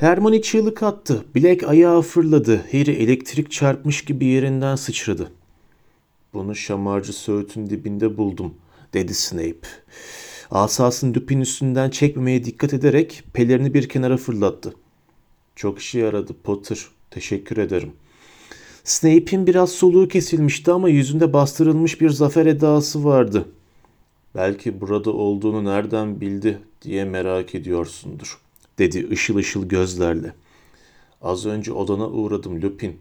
Hermione çığlık attı. Black ayağa fırladı. Harry elektrik çarpmış gibi yerinden sıçradı. Bunu şamarcı söğütün dibinde buldum, dedi Snape. Asasını Lupin üstünden çekmemeye dikkat ederek pelerini bir kenara fırlattı. Çok işe yaradı Potter. Teşekkür ederim. Snape'in biraz soluğu kesilmişti ama yüzünde bastırılmış bir zafer edası vardı. Belki burada olduğunu nereden bildi diye merak ediyorsundur, dedi ışıl ışıl gözlerle. Az önce odana uğradım Lupin.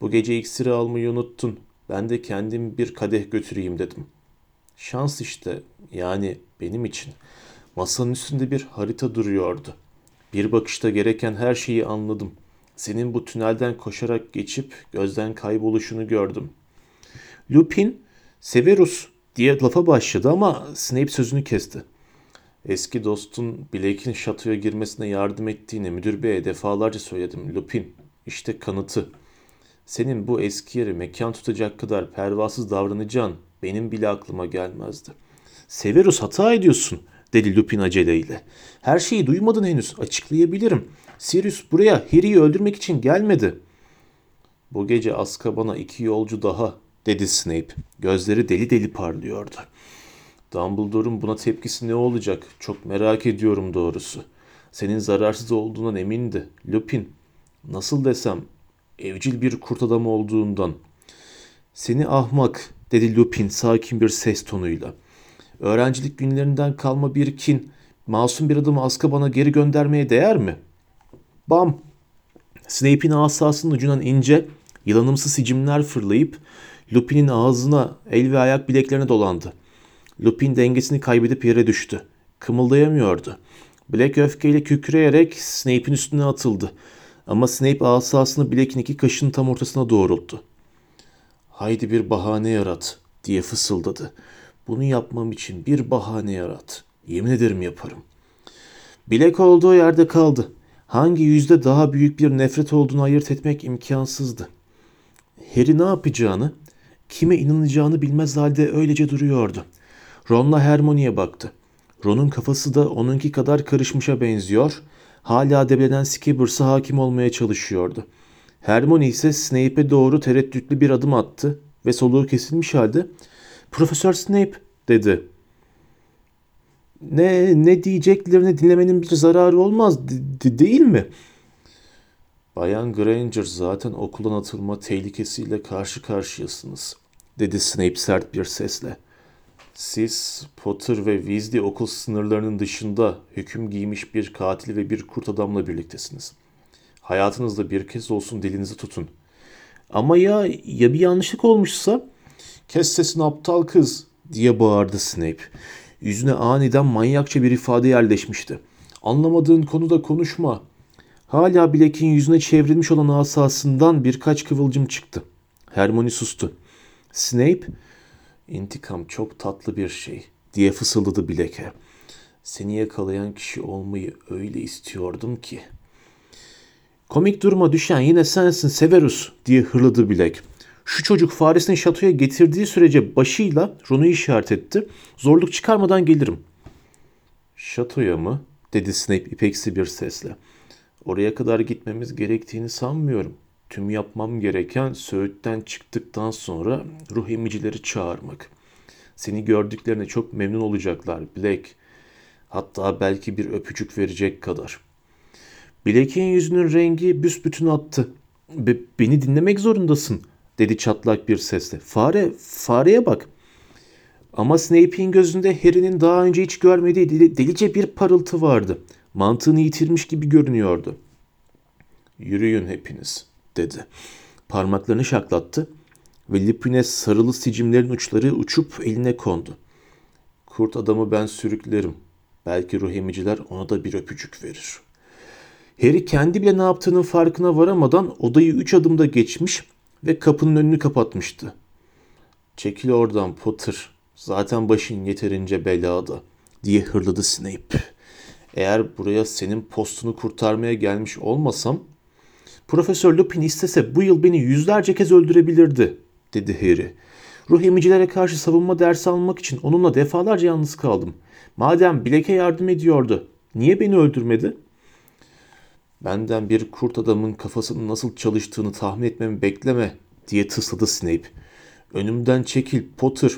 Bu gece iksiri almayı unuttun. Ben de kendim bir kadeh götüreyim dedim. Şans işte, yani benim için. Masanın üstünde bir harita duruyordu. Bir bakışta gereken her şeyi anladım. Senin bu tünelden koşarak geçip gözden kayboluşunu gördüm. Lupin, Severus diye lafa başladı ama Snape sözünü kesti. Eski dostun Blake'in şatoya girmesine yardım ettiğini müdür beye defalarca söyledim Lupin. İşte kanıtı. Senin bu eski yeri mekan tutacak kadar pervasız davranacağın benim bile aklıma gelmezdi. Severus hata ediyorsun dedi Lupin aceleyle. Her şeyi duymadın henüz açıklayabilirim. Sirius buraya Harry'i öldürmek için gelmedi. Bu gece Azkaban'a iki yolcu daha dedi Snape. Gözleri deli deli parlıyordu. Dumbledore'un buna tepkisi ne olacak? Çok merak ediyorum doğrusu. Senin zararsız olduğundan emindi. Lupin, nasıl desem, evcil bir kurt adamı olduğundan. Seni ahmak, dedi Lupin sakin bir ses tonuyla. Öğrencilik günlerinden kalma bir kin, masum bir adamı Azkaban'a geri göndermeye değer mi? Bam! Snape'in asasının ucundan ince, yılanımsı sicimler fırlayıp Lupin'in ağzına, el ve ayak bileklerine dolandı. Lupin dengesini kaybedip yere düştü. Kımıldayamıyordu. Black öfkeyle kükreyerek Snape'in üstüne atıldı. Ama Snape asasını Black'in iki kaşının tam ortasına doğrulttu. Haydi bir bahane yarat diye fısıldadı. Bunu yapmam için bir bahane yarat. Yemin ederim yaparım. Black olduğu yerde kaldı. Hangi yüzde daha büyük bir nefret olduğunu ayırt etmek imkansızdı. Harry ne yapacağını, kime inanacağını bilmez halde öylece duruyordu. Ron'la Hermione'ye baktı. Ron'un kafası da onunki kadar karışmışa benziyor. Hala deblenen Skibbers'a hakim olmaya çalışıyordu. Hermione ise Snape'e doğru tereddütlü bir adım attı ve soluğu kesilmiş halde ''Profesör Snape'' dedi. Ne ne diyeceklerini dinlemenin bir zararı olmaz de, değil mi? Bayan Granger zaten okuldan atılma tehlikesiyle karşı karşıyasınız, dedi Snape sert bir sesle. Siz Potter ve Weasley okul sınırlarının dışında hüküm giymiş bir katil ve bir kurt adamla birliktesiniz. Hayatınızda bir kez olsun dilinizi tutun. Ama ya ya bir yanlışlık olmuşsa? Kes sesini aptal kız diye bağırdı Snape. Yüzüne aniden manyakça bir ifade yerleşmişti. Anlamadığın konuda konuşma. Hala Black'in yüzüne çevrilmiş olan asasından birkaç kıvılcım çıktı. Hermione sustu. Snape, intikam çok tatlı bir şey diye fısıldadı Black'e. Seni yakalayan kişi olmayı öyle istiyordum ki. Komik duruma düşen yine sensin Severus diye hırladı Black. Şu çocuk faresini şatoya getirdiği sürece başıyla Ron'u işaret etti. Zorluk çıkarmadan gelirim. Şatoya mı? dedi Snape ipeksi bir sesle. Oraya kadar gitmemiz gerektiğini sanmıyorum. Tüm yapmam gereken Söğüt'ten çıktıktan sonra ruh emicileri çağırmak. Seni gördüklerine çok memnun olacaklar Black. Hatta belki bir öpücük verecek kadar. Black'in yüzünün rengi büsbütün attı. Be beni dinlemek zorundasın dedi çatlak bir sesle. Fare, fareye bak. Ama Snape'in gözünde Harry'nin daha önce hiç görmediği delice bir parıltı vardı. Mantığını yitirmiş gibi görünüyordu. Yürüyün hepiniz, dedi. Parmaklarını şaklattı ve Lupin'e sarılı sicimlerin uçları uçup eline kondu. Kurt adamı ben sürüklerim. Belki ruh emiciler ona da bir öpücük verir. Harry kendi bile ne yaptığının farkına varamadan odayı üç adımda geçmiş ve kapının önünü kapatmıştı. Çekil oradan Potter. Zaten başın yeterince belada diye hırladı Snape. Eğer buraya senin postunu kurtarmaya gelmiş olmasam Profesör Lupin istese bu yıl beni yüzlerce kez öldürebilirdi dedi Harry. Ruh emicilere karşı savunma dersi almak için onunla defalarca yalnız kaldım. Madem Blake'e yardım ediyordu, niye beni öldürmedi? Benden bir kurt adamın kafasının nasıl çalıştığını tahmin etmemi bekleme diye tısladı Snape. Önümden çekil Potter.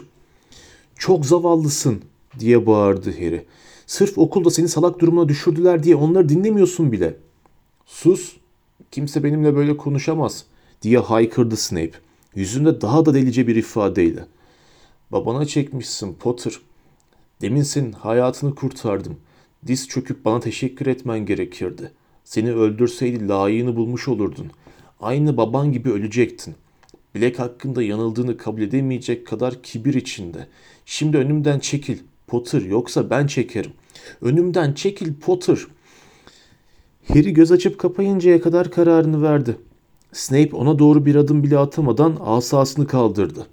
Çok zavallısın diye bağırdı Harry. Sırf okulda seni salak durumuna düşürdüler diye onları dinlemiyorsun bile. Sus. Kimse benimle böyle konuşamaz diye haykırdı Snape. Yüzünde daha da delice bir ifadeyle. Babana çekmişsin Potter. Demin senin hayatını kurtardım. Diz çöküp bana teşekkür etmen gerekirdi. Seni öldürseydi layığını bulmuş olurdun. Aynı baban gibi ölecektin. Black hakkında yanıldığını kabul edemeyecek kadar kibir içinde. Şimdi önümden çekil Potter yoksa ben çekerim. Önümden çekil Potter. Harry göz açıp kapayıncaya kadar kararını verdi. Snape ona doğru bir adım bile atamadan asasını kaldırdı.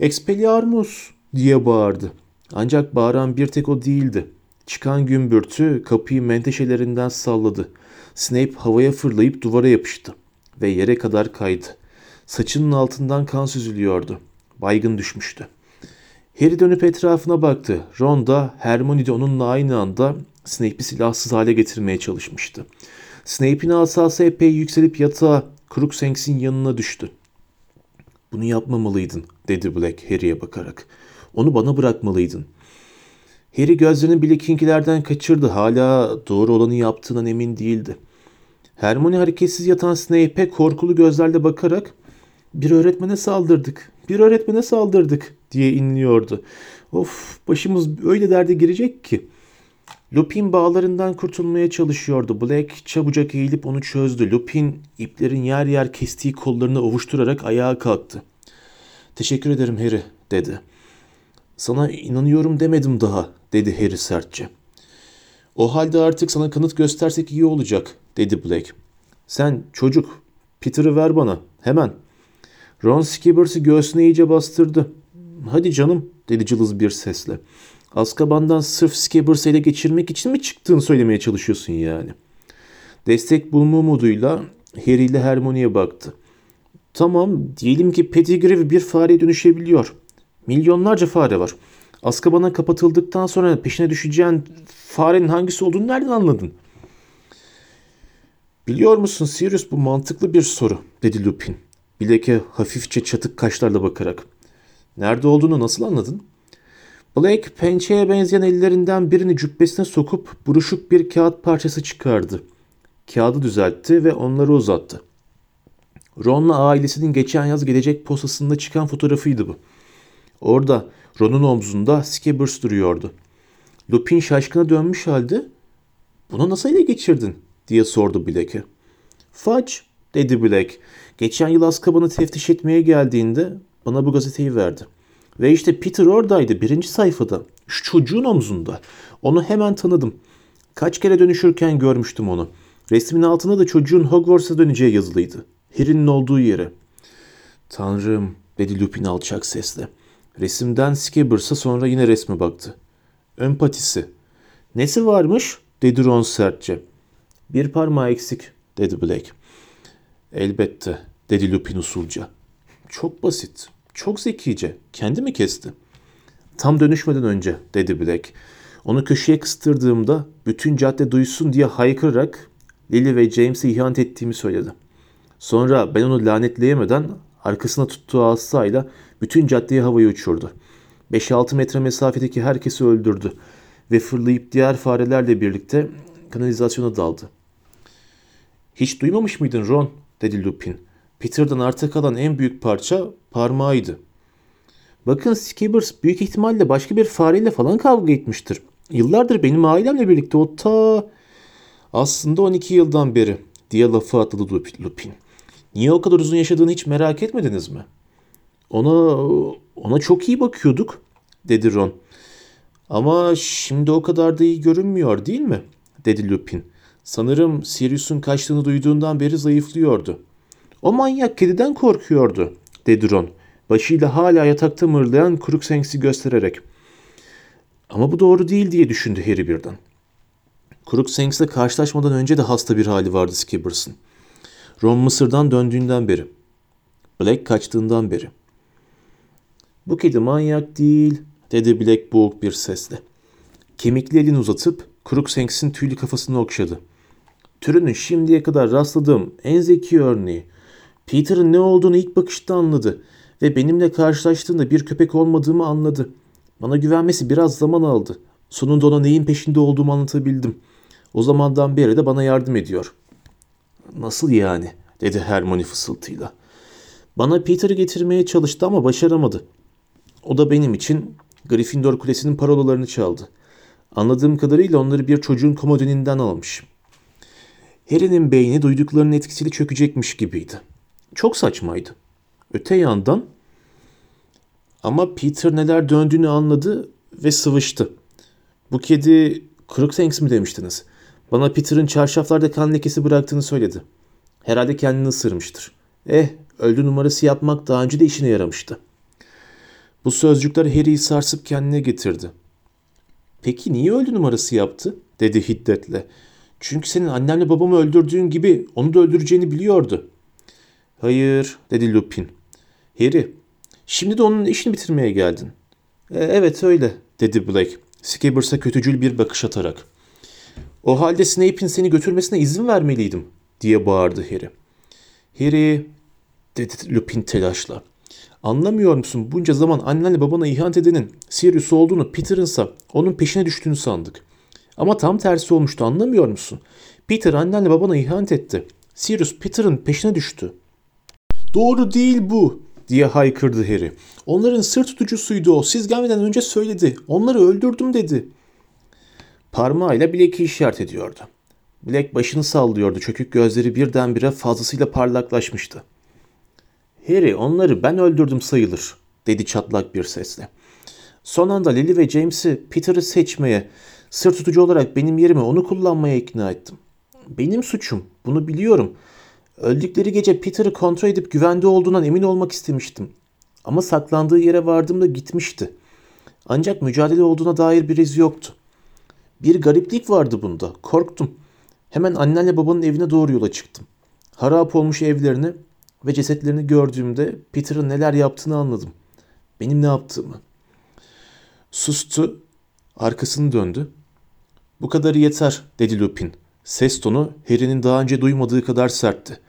Expelliarmus diye bağırdı. Ancak bağıran bir tek o değildi. Çıkan gümbürtü kapıyı menteşelerinden salladı. Snape havaya fırlayıp duvara yapıştı ve yere kadar kaydı. Saçının altından kan süzülüyordu. Baygın düşmüştü. Harry dönüp etrafına baktı. Ron da Hermione de onunla aynı anda Snape'i silahsız hale getirmeye çalışmıştı. Snape'in asası epey yükselip yatağa Crookshanks'in yanına düştü. Bunu yapmamalıydın dedi Black Harry'e bakarak. Onu bana bırakmalıydın. Harry gözlerini Black'inkilerden kaçırdı. Hala doğru olanı yaptığından emin değildi. Hermione hareketsiz yatan Snape'e korkulu gözlerle bakarak bir öğretmene saldırdık, bir öğretmene saldırdık diye inliyordu. Of başımız öyle derde girecek ki. Lupin bağlarından kurtulmaya çalışıyordu. Black çabucak eğilip onu çözdü. Lupin iplerin yer yer kestiği kollarını ovuşturarak ayağa kalktı. Teşekkür ederim Harry dedi. Sana inanıyorum demedim daha dedi Harry sertçe. O halde artık sana kanıt göstersek iyi olacak dedi Black. Sen çocuk Peter'ı ver bana hemen. Ron Skibbers'ı göğsüne iyice bastırdı. Hadi canım dedi cılız bir sesle. Azkaban'dan sırf Skibbers'ı ele geçirmek için mi çıktığını söylemeye çalışıyorsun yani? Destek bulma umuduyla Harry ile Hermione'ye baktı. Tamam diyelim ki Pettigrew bir fareye dönüşebiliyor. Milyonlarca fare var. Azkaban'a kapatıldıktan sonra peşine düşeceğin farenin hangisi olduğunu nereden anladın? Biliyor musun Sirius bu mantıklı bir soru dedi Lupin. Blake'e hafifçe çatık kaşlarla bakarak. Nerede olduğunu nasıl anladın? Blake pençeye benzeyen ellerinden birini cübbesine sokup buruşuk bir kağıt parçası çıkardı. Kağıdı düzeltti ve onları uzattı. Ron'la ailesinin geçen yaz gelecek posasında çıkan fotoğrafıydı bu. Orada Ron'un omzunda Scabbers duruyordu. Lupin şaşkına dönmüş halde ''Bunu nasıl ele geçirdin?'' diye sordu Blake'e. ''Fudge'' dedi Black. ''Geçen yıl Azkaban'ı teftiş etmeye geldiğinde bana bu gazeteyi verdi. Ve işte Peter oradaydı birinci sayfada. Şu çocuğun omzunda. Onu hemen tanıdım. Kaç kere dönüşürken görmüştüm onu. Resmin altında da çocuğun Hogwarts'a döneceği yazılıydı. Harry'nin olduğu yere. Tanrım dedi Lupin alçak sesle. Resimden Skibbers'a sonra yine resme baktı. Ön patisi. Nesi varmış? dedi Ron sertçe. Bir parmağı eksik dedi Black. Elbette dedi Lupin usulca. Çok basit, çok zekice. Kendi mi kesti? Tam dönüşmeden önce dedi Black. Onu köşeye kıstırdığımda bütün cadde duysun diye haykırarak Lily ve James'e ihanet ettiğimi söyledi. Sonra ben onu lanetleyemeden arkasına tuttuğu asayla bütün caddeyi havaya uçurdu. 5-6 metre mesafedeki herkesi öldürdü ve fırlayıp diğer farelerle birlikte kanalizasyona daldı. Hiç duymamış mıydın Ron? dedi Lupin. Peter'dan arta kalan en büyük parça parmağıydı. Bakın Skibbers büyük ihtimalle başka bir fareyle falan kavga etmiştir. Yıllardır benim ailemle birlikte o ta... Aslında 12 yıldan beri diye lafı atladı Lupin. Niye o kadar uzun yaşadığını hiç merak etmediniz mi? Ona ona çok iyi bakıyorduk dedi Ron. Ama şimdi o kadar da iyi görünmüyor değil mi? dedi Lupin. Sanırım Sirius'un kaçtığını duyduğundan beri zayıflıyordu. O manyak kediden korkuyordu dedi Ron. Başıyla hala yatakta mırlayan Crookshanks'i göstererek. Ama bu doğru değil diye düşündü Harry birden. Crookshanks'le karşılaşmadan önce de hasta bir hali vardı Skibbers'ın. Ron Mısır'dan döndüğünden beri. Black kaçtığından beri. Bu kedi manyak değil, dedi Black boğuk bir sesle. Kemikli elini uzatıp Crookshanks'in tüylü kafasını okşadı. Türünün şimdiye kadar rastladığım en zeki örneği. Peter'ın ne olduğunu ilk bakışta anladı ve benimle karşılaştığında bir köpek olmadığımı anladı. Bana güvenmesi biraz zaman aldı. Sonunda ona neyin peşinde olduğumu anlatabildim. O zamandan beri de bana yardım ediyor. Nasıl yani? dedi Hermione fısıltıyla. Bana Peter'ı getirmeye çalıştı ama başaramadı. O da benim için Gryffindor Kulesi'nin parolalarını çaldı. Anladığım kadarıyla onları bir çocuğun komodininden almış. Harry'nin beyni duyduklarının etkisiyle çökecekmiş gibiydi. Çok saçmaydı. Öte yandan ama Peter neler döndüğünü anladı ve sıvıştı. Bu kedi Crookshanks mi demiştiniz? Bana Peter'ın çarşaflarda kan lekesi bıraktığını söyledi. Herhalde kendini ısırmıştır. Eh, öldü numarası yapmak daha önce de işine yaramıştı. Bu sözcükler Harry'i sarsıp kendine getirdi. Peki niye öldü numarası yaptı? dedi hiddetle. Çünkü senin annemle babamı öldürdüğün gibi onu da öldüreceğini biliyordu. Hayır, dedi Lupin. Harry, şimdi de onun işini bitirmeye geldin. E, evet öyle, dedi Blake, Skibbers'a kötücül bir bakış atarak. O halde Snape'in seni götürmesine izin vermeliydim, diye bağırdı Harry. Harry, dedi Lupin telaşla. Anlamıyor musun? Bunca zaman annenle babana ihanet edenin Sirius olduğunu, Peter'ınsa onun peşine düştüğünü sandık. Ama tam tersi olmuştu anlamıyor musun? Peter annenle babana ihanet etti. Sirius Peter'ın peşine düştü. Doğru değil bu diye haykırdı Harry. Onların sır tutucusuydu o. Siz gelmeden önce söyledi. Onları öldürdüm dedi. Parmağıyla Blake'i işaret ediyordu. Blake başını sallıyordu. Çökük gözleri birdenbire fazlasıyla parlaklaşmıştı. Harry onları ben öldürdüm sayılır dedi çatlak bir sesle. Son anda Lily ve James'i Peter'ı seçmeye, sır tutucu olarak benim yerime onu kullanmaya ikna ettim. Benim suçum. Bunu biliyorum. Öldükleri gece Peter'ı kontrol edip güvende olduğundan emin olmak istemiştim. Ama saklandığı yere vardığımda gitmişti. Ancak mücadele olduğuna dair bir iz yoktu. Bir gariplik vardı bunda. Korktum. Hemen annenle babanın evine doğru yola çıktım. Harap olmuş evlerini ve cesetlerini gördüğümde Peter'ın neler yaptığını anladım. Benim ne yaptığımı. Sustu, arkasını döndü. Bu kadarı yeter, dedi Lupin. Ses tonu Harry'nin daha önce duymadığı kadar sertti.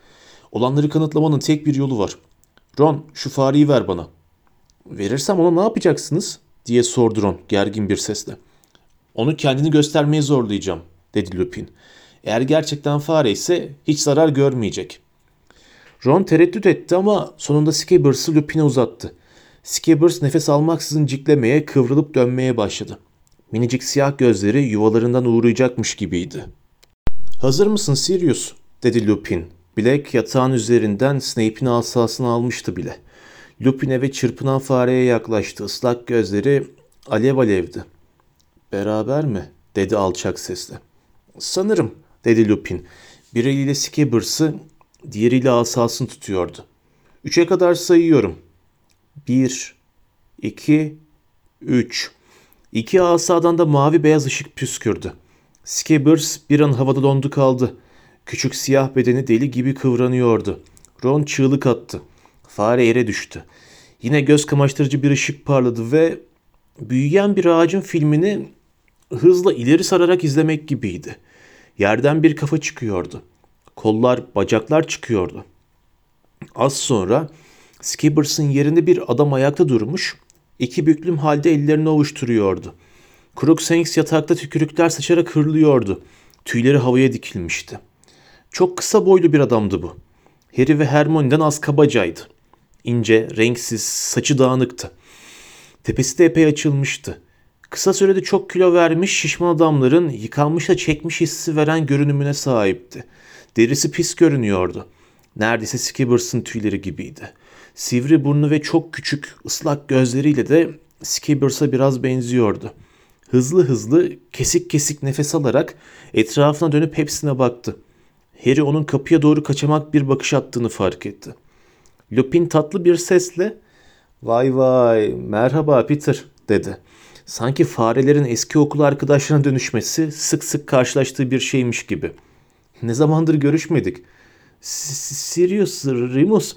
Olanları kanıtlamanın tek bir yolu var. Ron, şu fareyi ver bana. Verirsem ona ne yapacaksınız? diye sordu Ron gergin bir sesle. Onu kendini göstermeye zorlayacağım, dedi Lupin. Eğer gerçekten fare ise hiç zarar görmeyecek. Ron tereddüt etti ama sonunda Skibbers'ı Lupin'e uzattı. Skibbers nefes almaksızın ciklemeye, kıvrılıp dönmeye başladı. Minicik siyah gözleri yuvalarından uğrayacakmış gibiydi. Hazır mısın Sirius? dedi Lupin. Black yatağın üzerinden Snape'in asasını almıştı bile. Lupin eve çırpınan fareye yaklaştı. Islak gözleri alev alevdi. Beraber mi? dedi alçak sesle. Sanırım dedi Lupin. Bir eliyle Skibbers'ı, diğeriyle asasını tutuyordu. Üçe kadar sayıyorum. Bir, iki, üç. İki asadan da mavi beyaz ışık püskürdü. Skibbers bir an havada dondu kaldı. Küçük siyah bedeni deli gibi kıvranıyordu. Ron çığlık attı. Fare yere düştü. Yine göz kamaştırıcı bir ışık parladı ve büyüyen bir ağacın filmini hızla ileri sararak izlemek gibiydi. Yerden bir kafa çıkıyordu. Kollar, bacaklar çıkıyordu. Az sonra Skibbers'ın yerinde bir adam ayakta durmuş, iki büklüm halde ellerini ovuşturuyordu. Crookshanks yatakta tükürükler saçarak hırlıyordu. Tüyleri havaya dikilmişti. Çok kısa boylu bir adamdı bu. Harry ve Hermione'den az kabacaydı. İnce, renksiz, saçı dağınıktı. Tepesi de epey açılmıştı. Kısa sürede çok kilo vermiş şişman adamların yıkanmış da çekmiş hissi veren görünümüne sahipti. Derisi pis görünüyordu. Neredeyse Skibbers'ın tüyleri gibiydi. Sivri burnu ve çok küçük ıslak gözleriyle de Skibbers'a biraz benziyordu. Hızlı hızlı kesik kesik nefes alarak etrafına dönüp hepsine baktı. Harry onun kapıya doğru kaçamak bir bakış attığını fark etti. Lupin tatlı bir sesle ''Vay vay merhaba Peter'' dedi. Sanki farelerin eski okul arkadaşlarına dönüşmesi sık sık karşılaştığı bir şeymiş gibi. Ne zamandır görüşmedik. Sirius, Remus.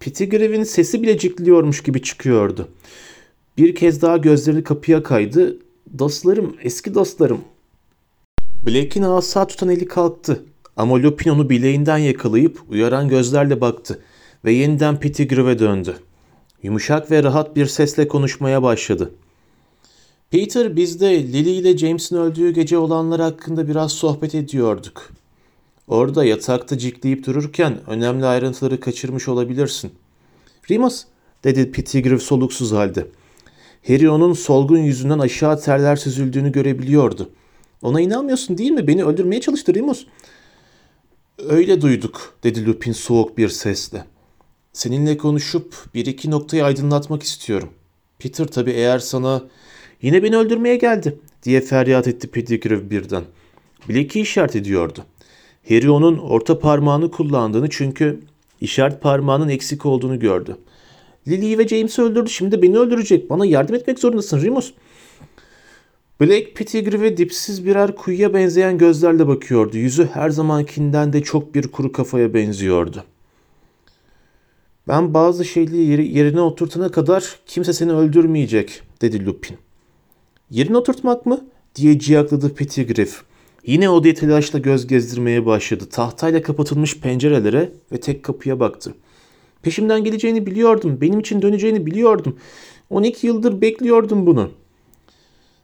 Pettigrew'in sesi bile cikliyormuş gibi çıkıyordu. Bir kez daha gözlerini kapıya kaydı. Dostlarım, eski dostlarım. Blake'in asa tutan eli kalktı. Ama Lupin onu bileğinden yakalayıp uyaran gözlerle baktı ve yeniden Pettigrew'e döndü. Yumuşak ve rahat bir sesle konuşmaya başladı. Peter biz de Lily ile James'in öldüğü gece olanlar hakkında biraz sohbet ediyorduk. Orada yatakta cikleyip dururken önemli ayrıntıları kaçırmış olabilirsin. Remus, dedi Pettigrew soluksuz halde. Harry onun solgun yüzünden aşağı terler süzüldüğünü görebiliyordu. Ona inanmıyorsun değil mi? Beni öldürmeye çalıştı Remus. Öyle duyduk, dedi Lupin soğuk bir sesle. Seninle konuşup bir iki noktayı aydınlatmak istiyorum. Peter tabii eğer sana yine beni öldürmeye geldi diye feryat etti Pettigrew birden. Blake'i işaret ediyordu. Harry onun orta parmağını kullandığını çünkü işaret parmağının eksik olduğunu gördü. Lily'yi ve James'i öldürdü şimdi beni öldürecek. Bana yardım etmek zorundasın Remus. Blake Pettigrew'e dipsiz birer kuyuya benzeyen gözlerle bakıyordu. Yüzü her zamankinden de çok bir kuru kafaya benziyordu. Ben bazı şeyleri yerine oturtana kadar kimse seni öldürmeyecek, dedi Lupin. Yerine oturtmak mı? diye ciyakladı Pettigrew. Yine odaya telaşla göz gezdirmeye başladı. Tahtayla kapatılmış pencerelere ve tek kapıya baktı. Peşimden geleceğini biliyordum. Benim için döneceğini biliyordum. 12 yıldır bekliyordum bunu.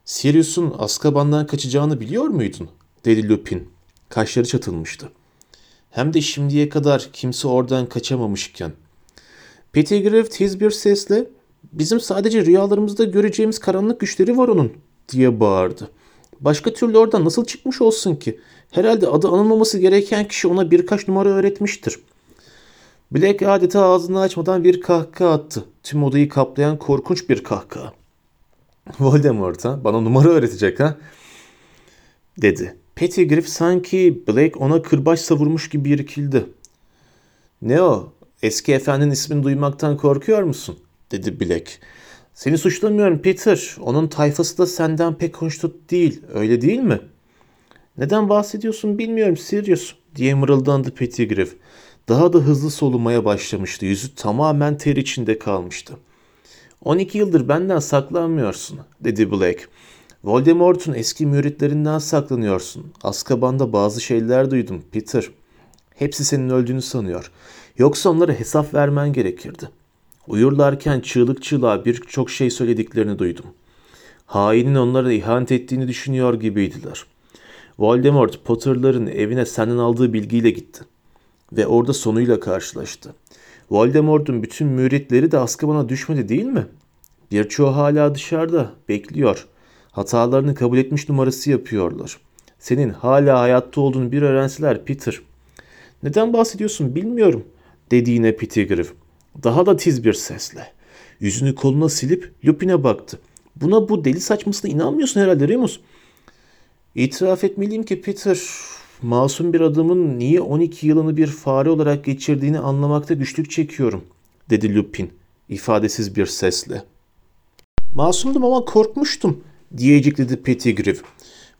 Sirius'un Azkaban'dan kaçacağını biliyor muydun? dedi Lupin. Kaşları çatılmıştı. Hem de şimdiye kadar kimse oradan kaçamamışken. Pettigrew tiz bir sesle bizim sadece rüyalarımızda göreceğimiz karanlık güçleri var onun diye bağırdı. Başka türlü oradan nasıl çıkmış olsun ki? Herhalde adı anılmaması gereken kişi ona birkaç numara öğretmiştir. Black adeta ağzını açmadan bir kahkaha attı. Tüm odayı kaplayan korkunç bir kahkaha. Voldemort ha? Bana numara öğretecek ha? Dedi. Pettigrew sanki Black ona kırbaç savurmuş gibi irkildi. Ne o? Eski efendinin ismini duymaktan korkuyor musun? Dedi Black. Seni suçlamıyorum Peter. Onun tayfası da senden pek hoşnut değil. Öyle değil mi? Neden bahsediyorsun bilmiyorum Sirius diye mırıldandı Pettigrew. Daha da hızlı solumaya başlamıştı. Yüzü tamamen ter içinde kalmıştı. 12 yıldır benden saklanmıyorsun dedi Black. Voldemort'un eski müritlerinden saklanıyorsun. Azkaban'da bazı şeyler duydum Peter. Hepsi senin öldüğünü sanıyor. Yoksa onlara hesap vermen gerekirdi. Uyurlarken çığlık çığlığa birçok şey söylediklerini duydum. Hainin onlara ihanet ettiğini düşünüyor gibiydiler. Voldemort Potter'ların evine senden aldığı bilgiyle gitti. Ve orada sonuyla karşılaştı. Voldemort'un bütün müritleri de Azkaban'a düşmedi değil mi? Birçoğu hala dışarıda, bekliyor. Hatalarını kabul etmiş numarası yapıyorlar. Senin hala hayatta olduğunu bir öğrenseler Peter. Neden bahsediyorsun bilmiyorum, dedi yine Pettigrew. Daha da tiz bir sesle. Yüzünü koluna silip Lupin'e baktı. Buna bu deli saçmasına inanmıyorsun herhalde Remus. İtiraf etmeliyim ki Peter, masum bir adamın niye 12 yılını bir fare olarak geçirdiğini anlamakta güçlük çekiyorum, dedi Lupin ifadesiz bir sesle. Masumdum ama korkmuştum, diyecekledi Pettigrew.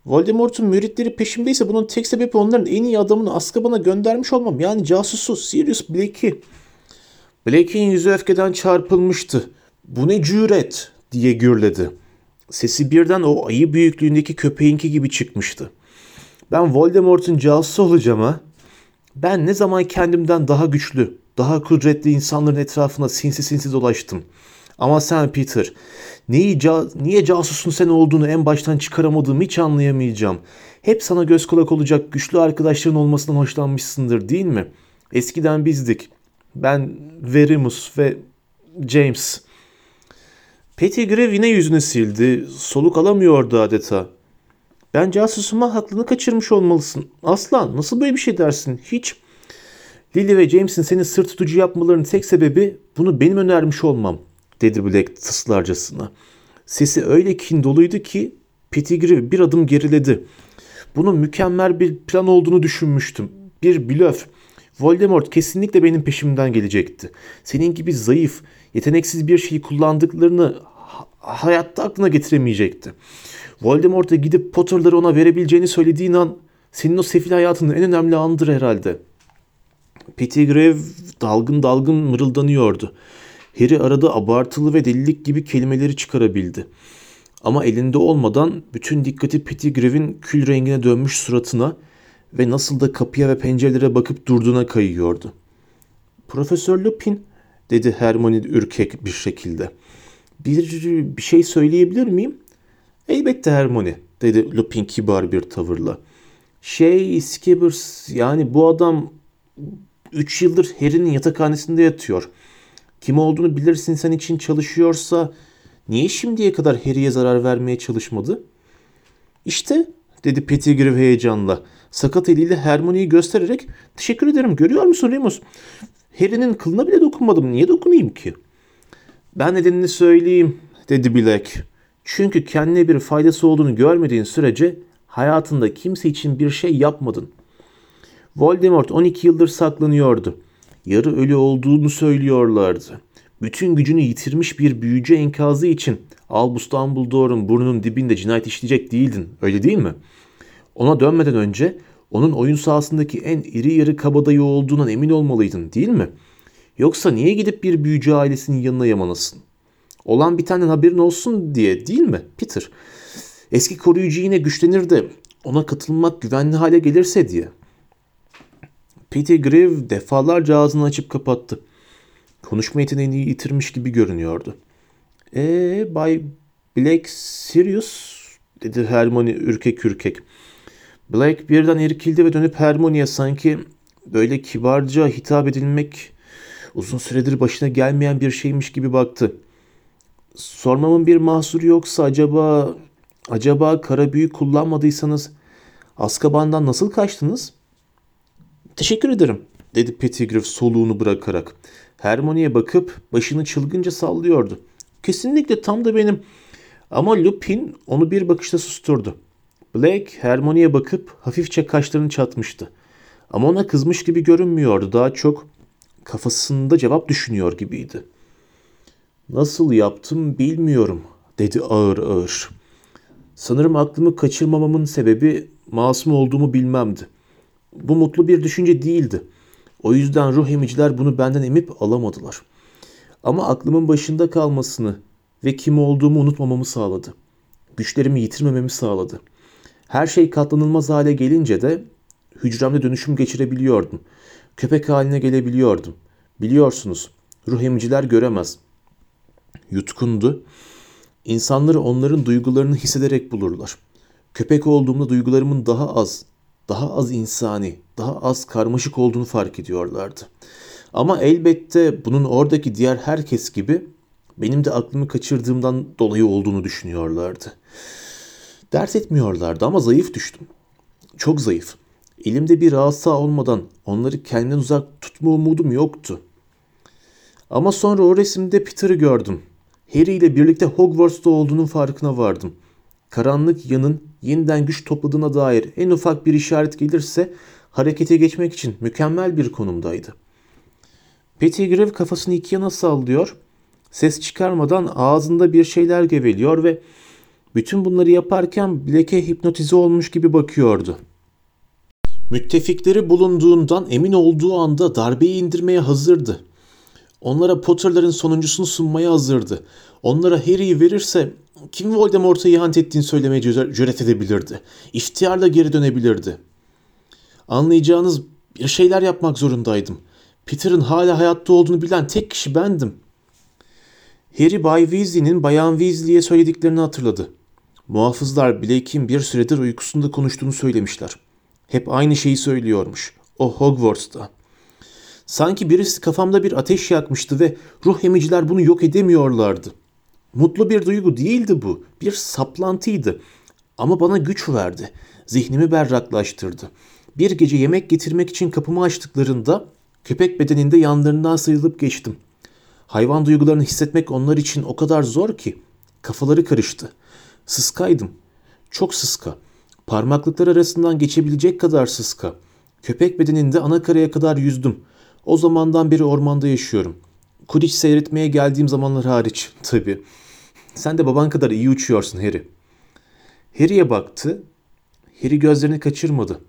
Voldemort'un müritleri peşimdeyse bunun tek sebebi onların en iyi adamını Azkaban'a göndermiş olmam. Yani casusu Sirius Blake'i. Blake'in yüzü öfkeden çarpılmıştı. Bu ne cüret diye gürledi. Sesi birden o ayı büyüklüğündeki köpeğinki gibi çıkmıştı. Ben Voldemort'un casusu olacağım. Ben ne zaman kendimden daha güçlü, daha kudretli insanların etrafına sinsi sinsi dolaştım. Ama sen Peter, neyi ca niye casusun sen olduğunu en baştan çıkaramadığımı hiç anlayamayacağım. Hep sana göz kulak olacak güçlü arkadaşların olmasından hoşlanmışsındır değil mi? Eskiden bizdik. Ben Verimus ve James. Pettigrew yine yüzünü sildi. Soluk alamıyordu adeta. Ben casusuma haklını kaçırmış olmalısın. Aslan nasıl böyle bir şey dersin? Hiç. Lily ve James'in seni sırt tutucu yapmalarının tek sebebi bunu benim önermiş olmam, dedi Black tıslarcasına. Sesi öyle kin doluydu ki Pettigrew bir adım geriledi. Bunun mükemmel bir plan olduğunu düşünmüştüm. Bir blöf. Voldemort kesinlikle benim peşimden gelecekti. Senin gibi zayıf, yeteneksiz bir şeyi kullandıklarını hayatta aklına getiremeyecekti. Voldemort'a gidip Potter'ları ona verebileceğini söylediğin an senin o sefil hayatının en önemli anıdır herhalde. Pettigrew dalgın dalgın mırıldanıyordu. Harry arada abartılı ve delilik gibi kelimeleri çıkarabildi. Ama elinde olmadan bütün dikkati Pettigrew'in kül rengine dönmüş suratına ve nasıl da kapıya ve pencerelere bakıp durduğuna kayıyordu. Profesör Lupin dedi Hermione ürkek bir şekilde. Bir, bir şey söyleyebilir miyim? Elbette Hermione dedi Lupin kibar bir tavırla. Şey Skibbers yani bu adam 3 yıldır Harry'nin yatakhanesinde yatıyor. Kim olduğunu bilirsin sen için çalışıyorsa niye şimdiye kadar Harry'e zarar vermeye çalışmadı? İşte dedi Pettigrew heyecanla. Sakat eliyle Hermione'yi göstererek teşekkür ederim görüyor musun Remus? Harry'nin kılına bile dokunmadım. Niye dokunayım ki? Ben nedenini söyleyeyim dedi Black. Çünkü kendine bir faydası olduğunu görmediğin sürece hayatında kimse için bir şey yapmadın. Voldemort 12 yıldır saklanıyordu. Yarı ölü olduğunu söylüyorlardı. Bütün gücünü yitirmiş bir büyücü enkazı için Albus Dumbledore'un burnunun dibinde cinayet işleyecek değildin. Öyle değil mi? Ona dönmeden önce onun oyun sahasındaki en iri yarı kabadayı olduğundan emin olmalıydın değil mi? Yoksa niye gidip bir büyücü ailesinin yanına yamanasın? Olan bir tane haberin olsun diye değil mi Peter? Eski koruyucu yine güçlenir de ona katılmak güvenli hale gelirse diye. Peter Greve defalarca ağzını açıp kapattı. Konuşma yeteneğini yitirmiş gibi görünüyordu. Ee, Bay Black Sirius dedi Hermione ürkek ürkek. Black birden irkildi ve dönüp Hermione'ye sanki böyle kibarca hitap edilmek uzun süredir başına gelmeyen bir şeymiş gibi baktı. Sormamın bir mahsuru yoksa acaba acaba kara büyü kullanmadıysanız Azkaban'dan nasıl kaçtınız? Teşekkür ederim dedi Pettigrew soluğunu bırakarak. Hermione'ye bakıp başını çılgınca sallıyordu. Kesinlikle tam da benim. Ama Lupin onu bir bakışta susturdu. Black Hermione'ye bakıp hafifçe kaşlarını çatmıştı. Ama ona kızmış gibi görünmüyordu. Daha çok kafasında cevap düşünüyor gibiydi. Nasıl yaptım bilmiyorum dedi ağır ağır. Sanırım aklımı kaçırmamamın sebebi masum olduğumu bilmemdi. Bu mutlu bir düşünce değildi. O yüzden ruh emiciler bunu benden emip alamadılar. Ama aklımın başında kalmasını ve kim olduğumu unutmamamı sağladı. Güçlerimi yitirmememi sağladı. Her şey katlanılmaz hale gelince de hücremde dönüşüm geçirebiliyordum. Köpek haline gelebiliyordum. Biliyorsunuz, ruh emiciler göremez. Yutkundu. İnsanları onların duygularını hissederek bulurlar. Köpek olduğumda duygularımın daha az, daha az insani, daha az karmaşık olduğunu fark ediyorlardı. Ama elbette bunun oradaki diğer herkes gibi benim de aklımı kaçırdığımdan dolayı olduğunu düşünüyorlardı. Dert etmiyorlardı ama zayıf düştüm. Çok zayıf. Elimde bir asa olmadan onları kendimden uzak tutma umudum yoktu. Ama sonra o resimde Peter'ı gördüm. Harry ile birlikte Hogwarts'ta olduğunun farkına vardım. Karanlık yanın yeniden güç topladığına dair en ufak bir işaret gelirse harekete geçmek için mükemmel bir konumdaydı. Pettigrew kafasını iki yana sallıyor, ses çıkarmadan ağzında bir şeyler geveliyor ve bütün bunları yaparken Black'e hipnotize olmuş gibi bakıyordu. Müttefikleri bulunduğundan emin olduğu anda darbeyi indirmeye hazırdı. Onlara Potter'ların sonuncusunu sunmaya hazırdı. Onlara Harry'i verirse kim Voldemort'a ihanet ettiğini söylemeye cüret edebilirdi. İhtiyarla geri dönebilirdi. Anlayacağınız bir şeyler yapmak zorundaydım. Peter'ın hala hayatta olduğunu bilen tek kişi bendim. Harry Bay Weasley'nin Bayan Weasley'e söylediklerini hatırladı. Muhafızlar Blake'in bir süredir uykusunda konuştuğunu söylemişler. Hep aynı şeyi söylüyormuş. O Hogwarts'ta. Sanki birisi kafamda bir ateş yakmıştı ve ruh emiciler bunu yok edemiyorlardı. Mutlu bir duygu değildi bu. Bir saplantıydı. Ama bana güç verdi. Zihnimi berraklaştırdı. Bir gece yemek getirmek için kapımı açtıklarında köpek bedeninde yanlarından sıyrılıp geçtim. Hayvan duygularını hissetmek onlar için o kadar zor ki kafaları karıştı. Sıskaydım. Çok sıska. Parmaklıklar arasından geçebilecek kadar sıska. Köpek bedeninde ana karaya kadar yüzdüm. O zamandan beri ormanda yaşıyorum. Kudiç seyretmeye geldiğim zamanlar hariç tabii. Sen de baban kadar iyi uçuyorsun Harry. Harry'e baktı. Harry gözlerini kaçırmadı.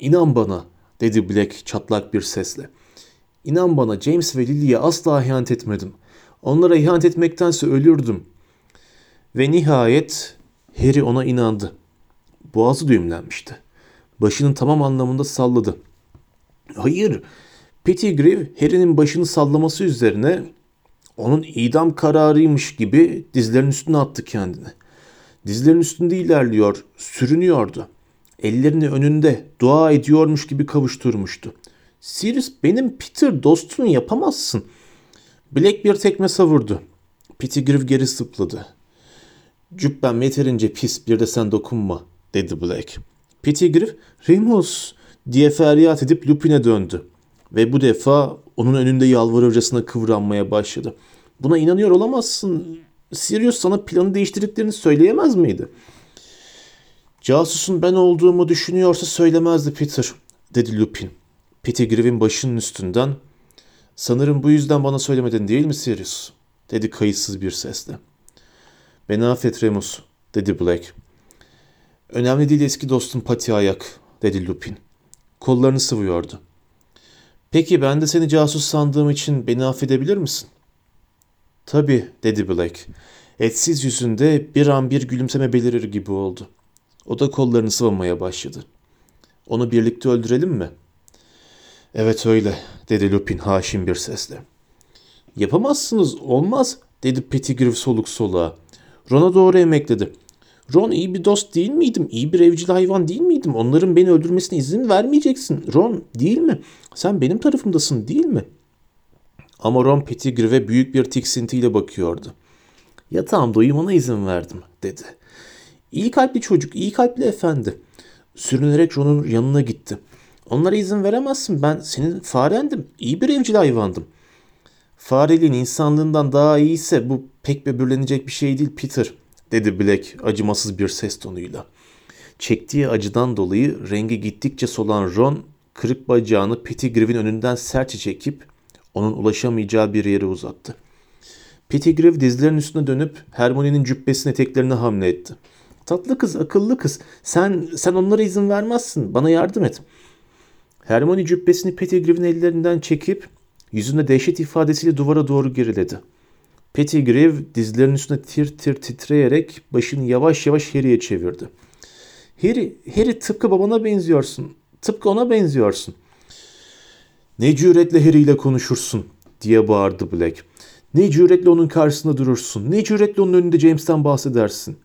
İnan bana dedi Black çatlak bir sesle. İnan bana James ve Lily'ye asla ihanet etmedim. Onlara ihanet etmektense ölürdüm. Ve nihayet Harry ona inandı. Boğazı düğümlenmişti. Başının tamam anlamında salladı. Hayır, Pettigrew Harry'nin başını sallaması üzerine onun idam kararıymış gibi dizlerinin üstüne attı kendini. Dizlerinin üstünde ilerliyor, sürünüyordu. Ellerini önünde dua ediyormuş gibi kavuşturmuştu. Sirius benim Peter dostunu yapamazsın. Black bir tekme savurdu. Pettigrew geri sıpladı. Cübben yeterince pis bir de sen dokunma dedi Black. Pettigrew Remus diye feryat edip Lupin'e döndü. Ve bu defa onun önünde yalvarırcasına kıvranmaya başladı. Buna inanıyor olamazsın. Sirius sana planı değiştirdiklerini söyleyemez miydi? Casusun ben olduğumu düşünüyorsa söylemezdi Peter, dedi Lupin. Pettigrew'in başının üstünden. Sanırım bu yüzden bana söylemedin değil mi Sirius? dedi kayıtsız bir sesle. Beni affet Remus, dedi Black. Önemli değil eski dostum Pati Ayak, dedi Lupin. Kollarını sıvıyordu. Peki ben de seni casus sandığım için beni affedebilir misin? Tabii, dedi Black. Etsiz yüzünde bir an bir gülümseme belirir gibi oldu. O da kollarını sıvamaya başladı. Onu birlikte öldürelim mi? Evet öyle, dedi Lupin haşin bir sesle. Yapamazsınız, olmaz, dedi Pettigrew soluk soluğa. Ron'a doğru emekledi. Ron iyi bir dost değil miydim? İyi bir evcil hayvan değil miydim? Onların beni öldürmesine izin vermeyeceksin. Ron değil mi? Sen benim tarafımdasın değil mi? Ama Ron Pettigrew'e büyük bir tiksintiyle bakıyordu. Yatağımda uyumana izin verdim dedi. İyi kalpli çocuk, iyi kalpli efendi. Sürünerek Ron'un yanına gitti. Onlara izin veremezsin. Ben senin farendim. İyi bir evcil hayvandım. Fareliğin insanlığından daha iyiyse bu pek böbürlenecek bir şey değil Peter, dedi Black acımasız bir ses tonuyla. Çektiği acıdan dolayı rengi gittikçe solan Ron, kırık bacağını Pettigrew'in önünden sertçe çekip onun ulaşamayacağı bir yere uzattı. Pettigrew dizlerinin üstüne dönüp Hermione'nin cübbesinin eteklerine hamle etti. Tatlı kız, akıllı kız. Sen sen onlara izin vermezsin. Bana yardım et. Hermione cübbesini Pettigrew'in ellerinden çekip yüzünde dehşet ifadesiyle duvara doğru geriledi. Pettigrew dizlerinin üstüne tir tir titreyerek başını yavaş yavaş Harry'e çevirdi. Harry, Harry tıpkı babana benziyorsun. Tıpkı ona benziyorsun. Ne cüretle Harry ile konuşursun diye bağırdı Black. Ne cüretle onun karşısında durursun. Ne cüretle onun önünde James'ten bahsedersin.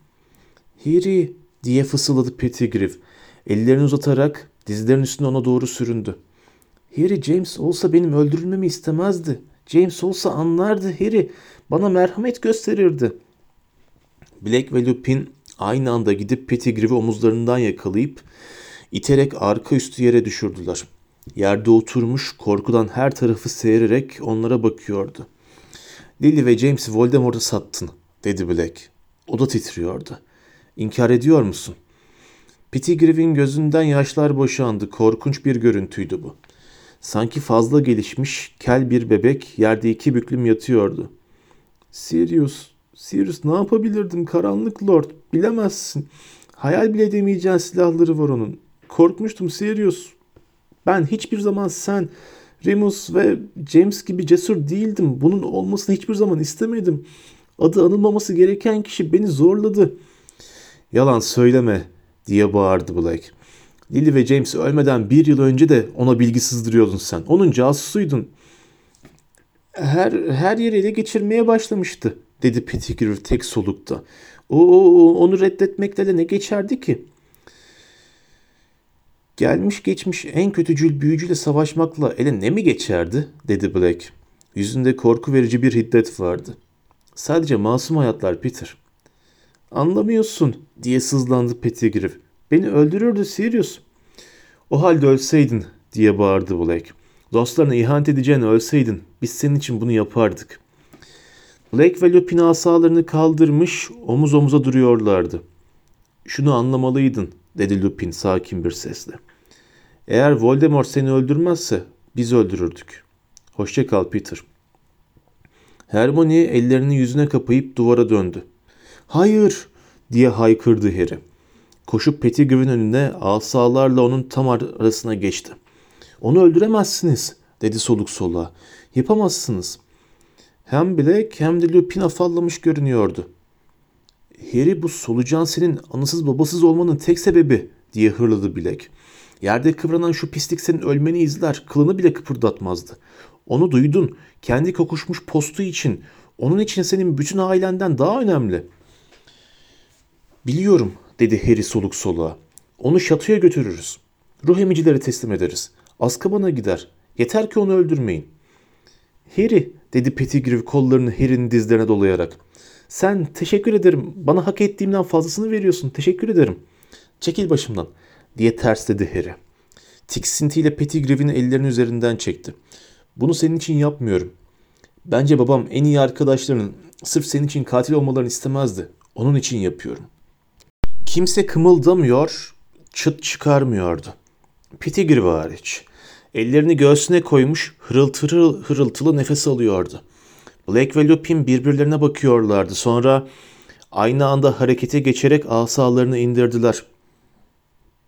Harry diye fısıldadı Pettigrew. Ellerini uzatarak dizlerinin üstüne ona doğru süründü. Harry James olsa benim öldürülmemi istemezdi. James olsa anlardı Harry. Bana merhamet gösterirdi. Black ve Lupin aynı anda gidip Pettigrew'i omuzlarından yakalayıp iterek arka üstü yere düşürdüler. Yerde oturmuş korkudan her tarafı seyirerek onlara bakıyordu. Lily ve James'i Voldemort'a sattın dedi Black. O da titriyordu. İnkar ediyor musun? Pettigrew'in gözünden yaşlar boşandı. Korkunç bir görüntüydü bu. Sanki fazla gelişmiş, kel bir bebek yerde iki büklüm yatıyordu. Sirius, Sirius ne yapabilirdim karanlık lord, bilemezsin. Hayal bile edemeyeceğin silahları var onun. Korkmuştum Sirius. Ben hiçbir zaman sen, Remus ve James gibi cesur değildim. Bunun olmasını hiçbir zaman istemedim. Adı anılmaması gereken kişi beni zorladı. Yalan söyleme diye bağırdı Black. Lily ve James ölmeden bir yıl önce de ona bilgi sızdırıyordun sen. Onun casusuydun. Her, her yeri ele geçirmeye başlamıştı dedi Pettigrew tek solukta. O, o onu reddetmekle de ne geçerdi ki? Gelmiş geçmiş en kötücül büyücüyle savaşmakla ele ne mi geçerdi? dedi Black. Yüzünde korku verici bir hiddet vardı. Sadece masum hayatlar Peter. Anlamıyorsun diye sızlandı Pettigrew. Beni öldürürdü Sirius. O halde ölseydin diye bağırdı Black. Dostlarına ihanet edeceğini ölseydin biz senin için bunu yapardık. Black ve Lupin asalarını kaldırmış omuz omuza duruyorlardı. Şunu anlamalıydın dedi Lupin sakin bir sesle. Eğer Voldemort seni öldürmezse biz öldürürdük. Hoşça kal Peter. Hermione ellerini yüzüne kapayıp duvara döndü. Hayır diye haykırdı Harry. Koşup Pettigrew'in önüne asalarla onun tam arasına geçti. Onu öldüremezsiniz dedi soluk soluğa. Yapamazsınız. Hem Black hem de Lupin afallamış görünüyordu. Harry bu solucan senin anasız babasız olmanın tek sebebi diye hırladı Black. Yerde kıvranan şu pislik senin ölmeni izler, kılını bile kıpırdatmazdı. Onu duydun, kendi kokuşmuş postu için, onun için senin bütün ailenden daha önemli. Biliyorum, dedi Harry soluk soluğa. Onu şatoya götürürüz. Ruh emicilere teslim ederiz. Azkaban'a gider. Yeter ki onu öldürmeyin. Harry, dedi Pettigrew kollarını Harry'nin dizlerine dolayarak. Sen teşekkür ederim. Bana hak ettiğimden fazlasını veriyorsun. Teşekkür ederim. Çekil başımdan diye ters dedi Harry. Tiksintiyle Pettigrew'in ellerini üzerinden çekti. Bunu senin için yapmıyorum. Bence babam en iyi arkadaşlarının sırf senin için katil olmalarını istemezdi. Onun için yapıyorum. Kimse kımıldamıyor, çıt çıkarmıyordu. Pettigrew hariç. Ellerini göğsüne koymuş hırıltılı hırıltılı nefes alıyordu. Black ve Lupin birbirlerine bakıyorlardı. Sonra aynı anda harekete geçerek asalarını indirdiler.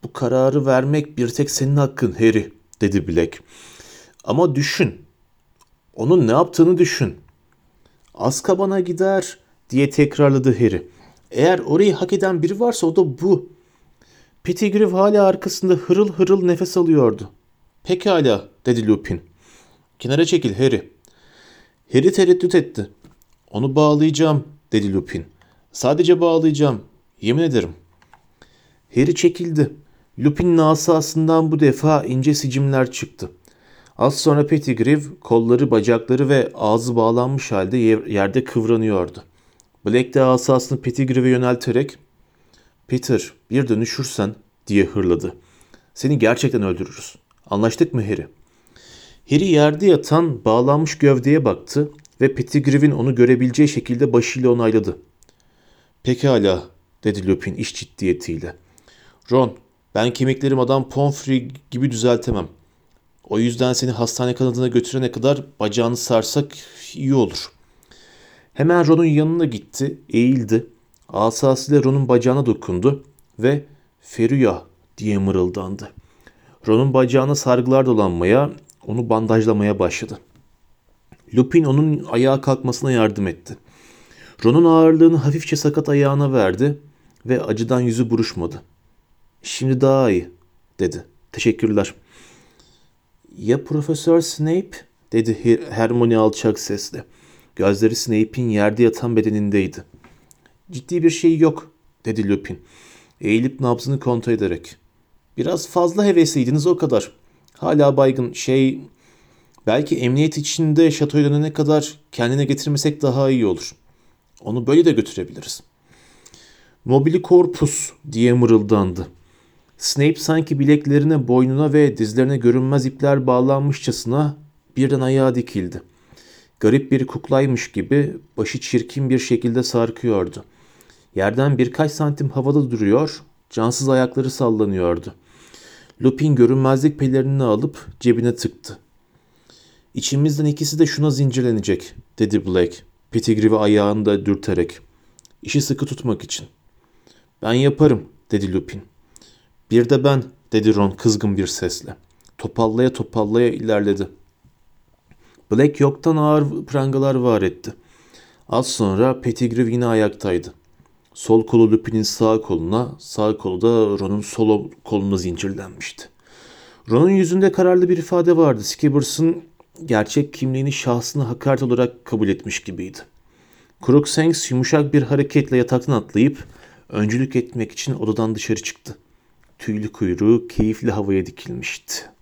Bu kararı vermek bir tek senin hakkın Harry, dedi Black. Ama düşün. Onun ne yaptığını düşün. Azkaban'a gider diye tekrarladı Harry. Eğer orayı hak eden biri varsa o da bu. Pettigrew hala arkasında hırıl hırıl nefes alıyordu. Pekala, dedi Lupin. Kenara çekil Harry. Harry tereddüt etti. Onu bağlayacağım, dedi Lupin. Sadece bağlayacağım, yemin ederim. Harry çekildi. Lupin'in asasından bu defa ince sicimler çıktı. Az sonra Pettigrew kolları, bacakları ve ağzı bağlanmış halde yerde kıvranıyordu. Black de asasını Pettigrew'e yönelterek ''Peter bir dönüşürsen'' diye hırladı. ''Seni gerçekten öldürürüz. Anlaştık mı Harry?'' Harry yerde yatan bağlanmış gövdeye baktı ve Pettigrew'in onu görebileceği şekilde başıyla onayladı. ''Pekala'' dedi Lupin iş ciddiyetiyle. ''Ron, ben kemiklerim adam Pomfrey gibi düzeltemem. O yüzden seni hastane kanadına götürene kadar bacağını sarsak iyi olur.'' Hemen Ron'un yanına gitti, eğildi. Asasıyla Ron'un bacağına dokundu ve Feruya diye mırıldandı. Ron'un bacağına sargılar dolanmaya, onu bandajlamaya başladı. Lupin onun ayağa kalkmasına yardım etti. Ron'un ağırlığını hafifçe sakat ayağına verdi ve acıdan yüzü buruşmadı. Şimdi daha iyi, dedi. Teşekkürler. Ya Profesör Snape? dedi Hermione alçak sesle. Gözleri Snape'in yerde yatan bedenindeydi. Ciddi bir şey yok, dedi Lupin. Eğilip nabzını kontrol ederek. Biraz fazla hevesliydiniz o kadar. Hala baygın şey... Belki emniyet içinde şatoya dönene kadar kendine getirmesek daha iyi olur. Onu böyle de götürebiliriz. Mobili korpus diye mırıldandı. Snape sanki bileklerine, boynuna ve dizlerine görünmez ipler bağlanmışçasına birden ayağa dikildi. Garip bir kuklaymış gibi başı çirkin bir şekilde sarkıyordu. Yerden birkaç santim havada duruyor, cansız ayakları sallanıyordu. Lupin görünmezlik pelerini alıp cebine tıktı. İçimizden ikisi de şuna zincirlenecek, dedi Black, Pettigrew'i ayağında dürterek. İşi sıkı tutmak için. Ben yaparım, dedi Lupin. Bir de ben, dedi Ron kızgın bir sesle. Topallaya topallaya ilerledi. Black yoktan ağır prangalar var etti. Az sonra Pettigrew yine ayaktaydı. Sol kolu Lupin'in sağ koluna, sağ kolu da Ron'un sol koluna zincirlenmişti. Ron'un yüzünde kararlı bir ifade vardı. Skibbers'ın gerçek kimliğini şahsını hakaret olarak kabul etmiş gibiydi. Crookshanks yumuşak bir hareketle yataktan atlayıp öncülük etmek için odadan dışarı çıktı. Tüylü kuyruğu keyifli havaya dikilmişti.